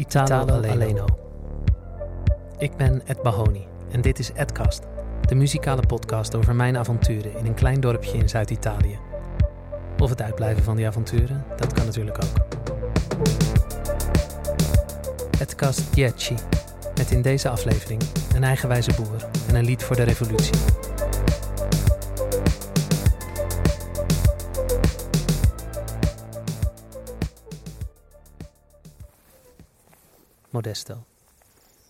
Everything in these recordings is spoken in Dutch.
Italo, Aleno. Ik ben Ed Bahoni en dit is Edcast, de muzikale podcast over mijn avonturen in een klein dorpje in Zuid-Italië. Of het uitblijven van die avonturen, dat kan natuurlijk ook. Edcast 10, met in deze aflevering een eigenwijze boer en een lied voor de revolutie. Modesto.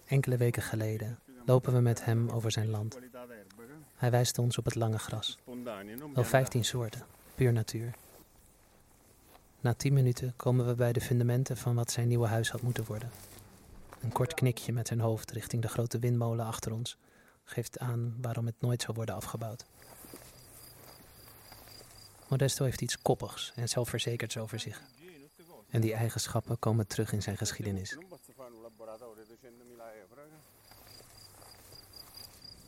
Enkele weken geleden lopen we met hem over zijn land. Hij wijst ons op het lange gras. Wel 15 soorten, puur natuur. Na 10 minuten komen we bij de fundamenten van wat zijn nieuwe huis had moeten worden. Een kort knikje met zijn hoofd richting de grote windmolen achter ons geeft aan waarom het nooit zal worden afgebouwd. Modesto heeft iets koppigs en zelfverzekerds over zich. En die eigenschappen komen terug in zijn geschiedenis.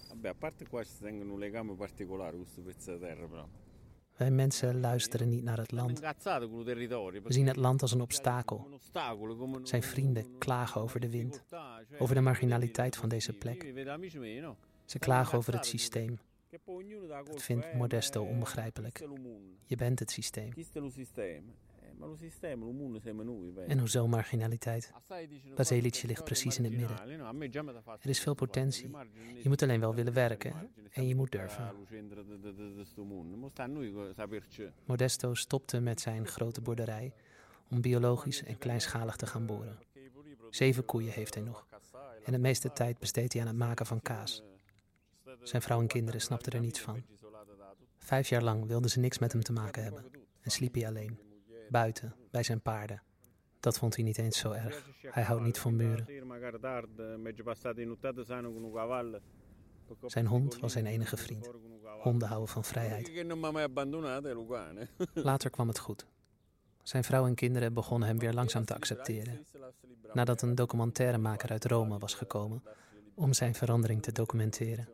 Vabbè, a parte qua ci tengono un legame particolare questo pezzo di terra, però. Wij mensen luisteren niet naar het land. We zien het land als een obstakel. Zijn vrienden klagen over de wind, over de marginaliteit van deze plek. Ze klagen over het systeem. Colpa, vindt Modesto eh, onbegrijpelijk. Je bent het systeem. En hoezo marginaliteit? Guarda, ligt precies in het midden. Er is veel potentie. Je moet alleen wel willen werken en je moet durven. al centro di- di- di- di sto mondo. Mo sta a noi co- saperci. Modesto stopte met zijn grote boerderij om biologisch en kleinschalig te gaan boeren. Zeven koeien heeft hij nog. En het meeste tijd besteedt hij aan het maken van kaas. Zijn vrouw en kinderen snapten er niets van. Vijf jaar lang wilden ze niks met hem te maken hebben en sliep hij alleen, buiten, bij zijn paarden. Dat vond hij niet eens zo erg. Hij houdt niet van muren. Zijn hond was zijn enige vriend. Honden houden van vrijheid. Later kwam het goed. Zijn vrouw en kinderen begonnen hem weer langzaam te accepteren. Nadat een documentairemaker uit Rome was gekomen om zijn verandering te documenteren.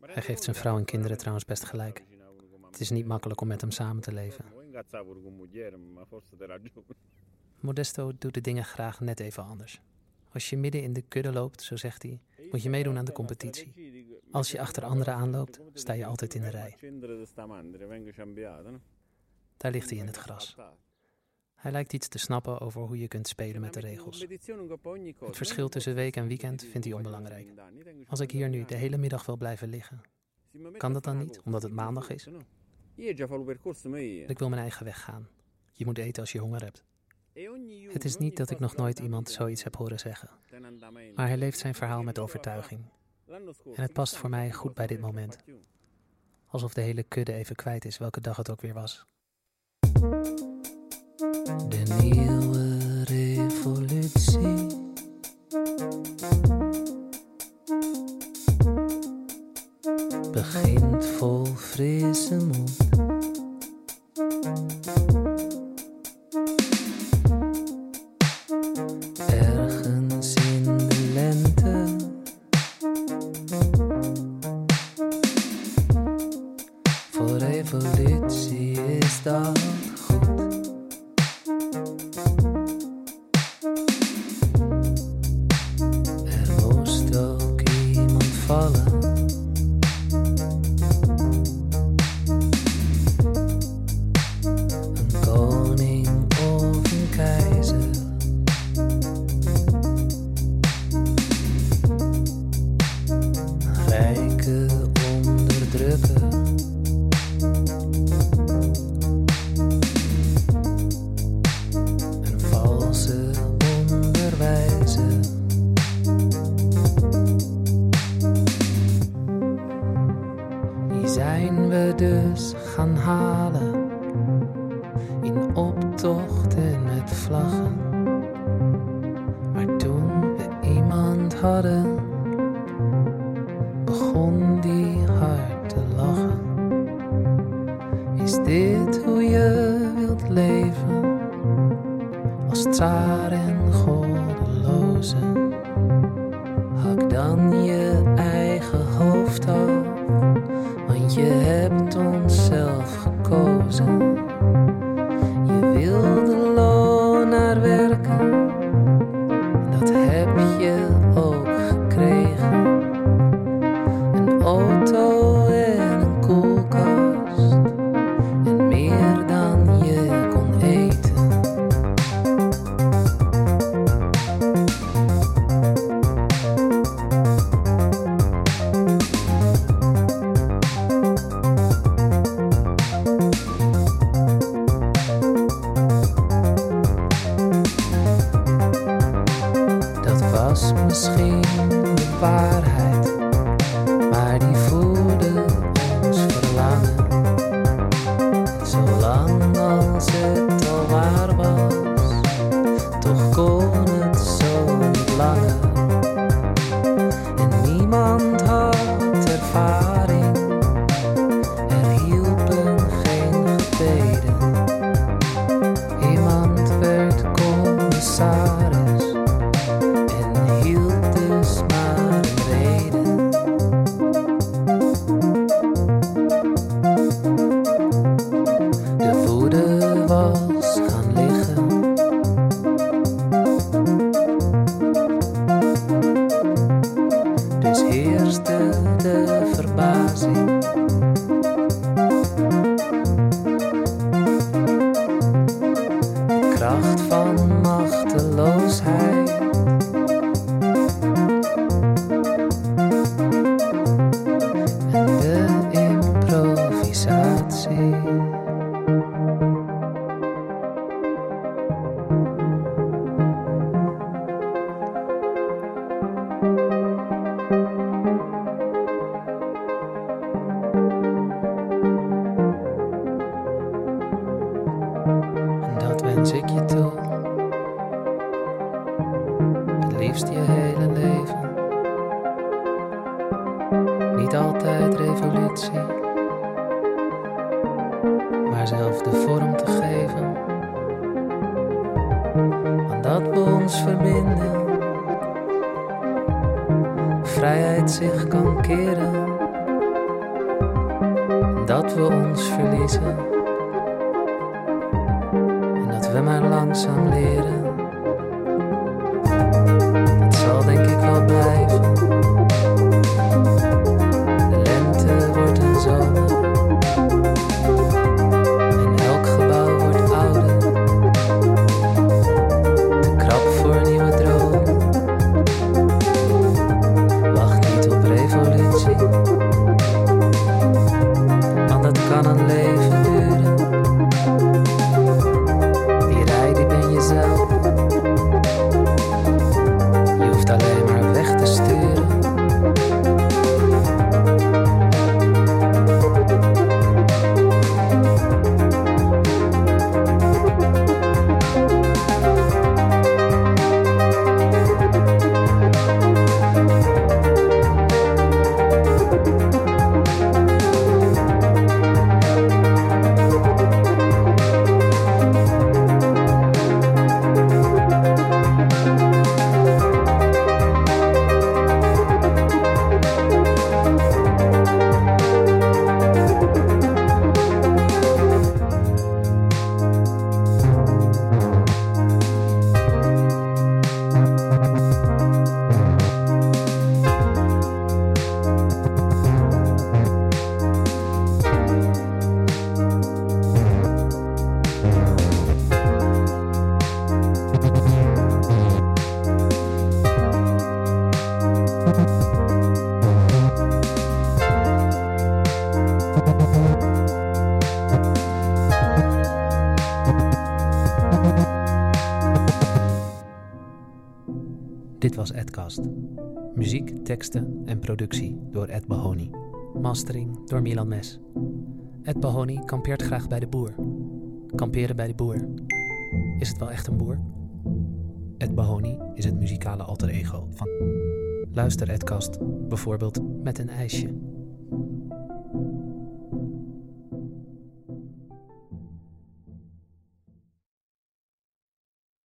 Hij geeft zijn vrouw en kinderen trouwens best gelijk. Het is niet makkelijk om met hem samen te leven. Modesto doet de dingen graag net even anders. Als je midden in de kudde loopt, zo zegt hij, moet je meedoen aan de competitie. Als je achter anderen aanloopt, sta je altijd in de rij. Daar ligt hij in het gras. Hij lijkt iets te snappen over hoe je kunt spelen met de regels. Het verschil tussen week en weekend vindt hij onbelangrijk. Als ik hier nu de hele middag wil blijven liggen, kan dat dan niet, omdat het maandag is? Ik wil mijn eigen weg gaan. Je moet eten als je honger hebt. Het is niet dat ik nog nooit iemand zoiets heb horen zeggen, maar hij leeft zijn verhaal met overtuiging. En het past voor mij goed bij dit moment. Alsof de hele kudde even kwijt is welke dag het ook weer was. De nieuwe revolutie. Begint vol frisse moed. Ergens in de lente. Voor revolutie is dat En goddeloze? Hak dan je eigen hoofd af, want je hebt onszelf gekozen. Misschien de waarheid, liefst je hele leven. Niet altijd revolutie, maar zelf de vorm te geven. Aan dat we ons verbinden, vrijheid zich kan keren. En dat we ons verliezen en dat we maar langzaam leren. Dit was Edcast. Muziek, teksten en productie door Ed Bahoni. Mastering door Milan Mes. Ed Bahoni kampeert graag bij de boer. Kamperen bij de boer. Is het wel echt een boer? Ed Bahoni is het muzikale alter ego van... Luister Edcast, bijvoorbeeld met een ijsje.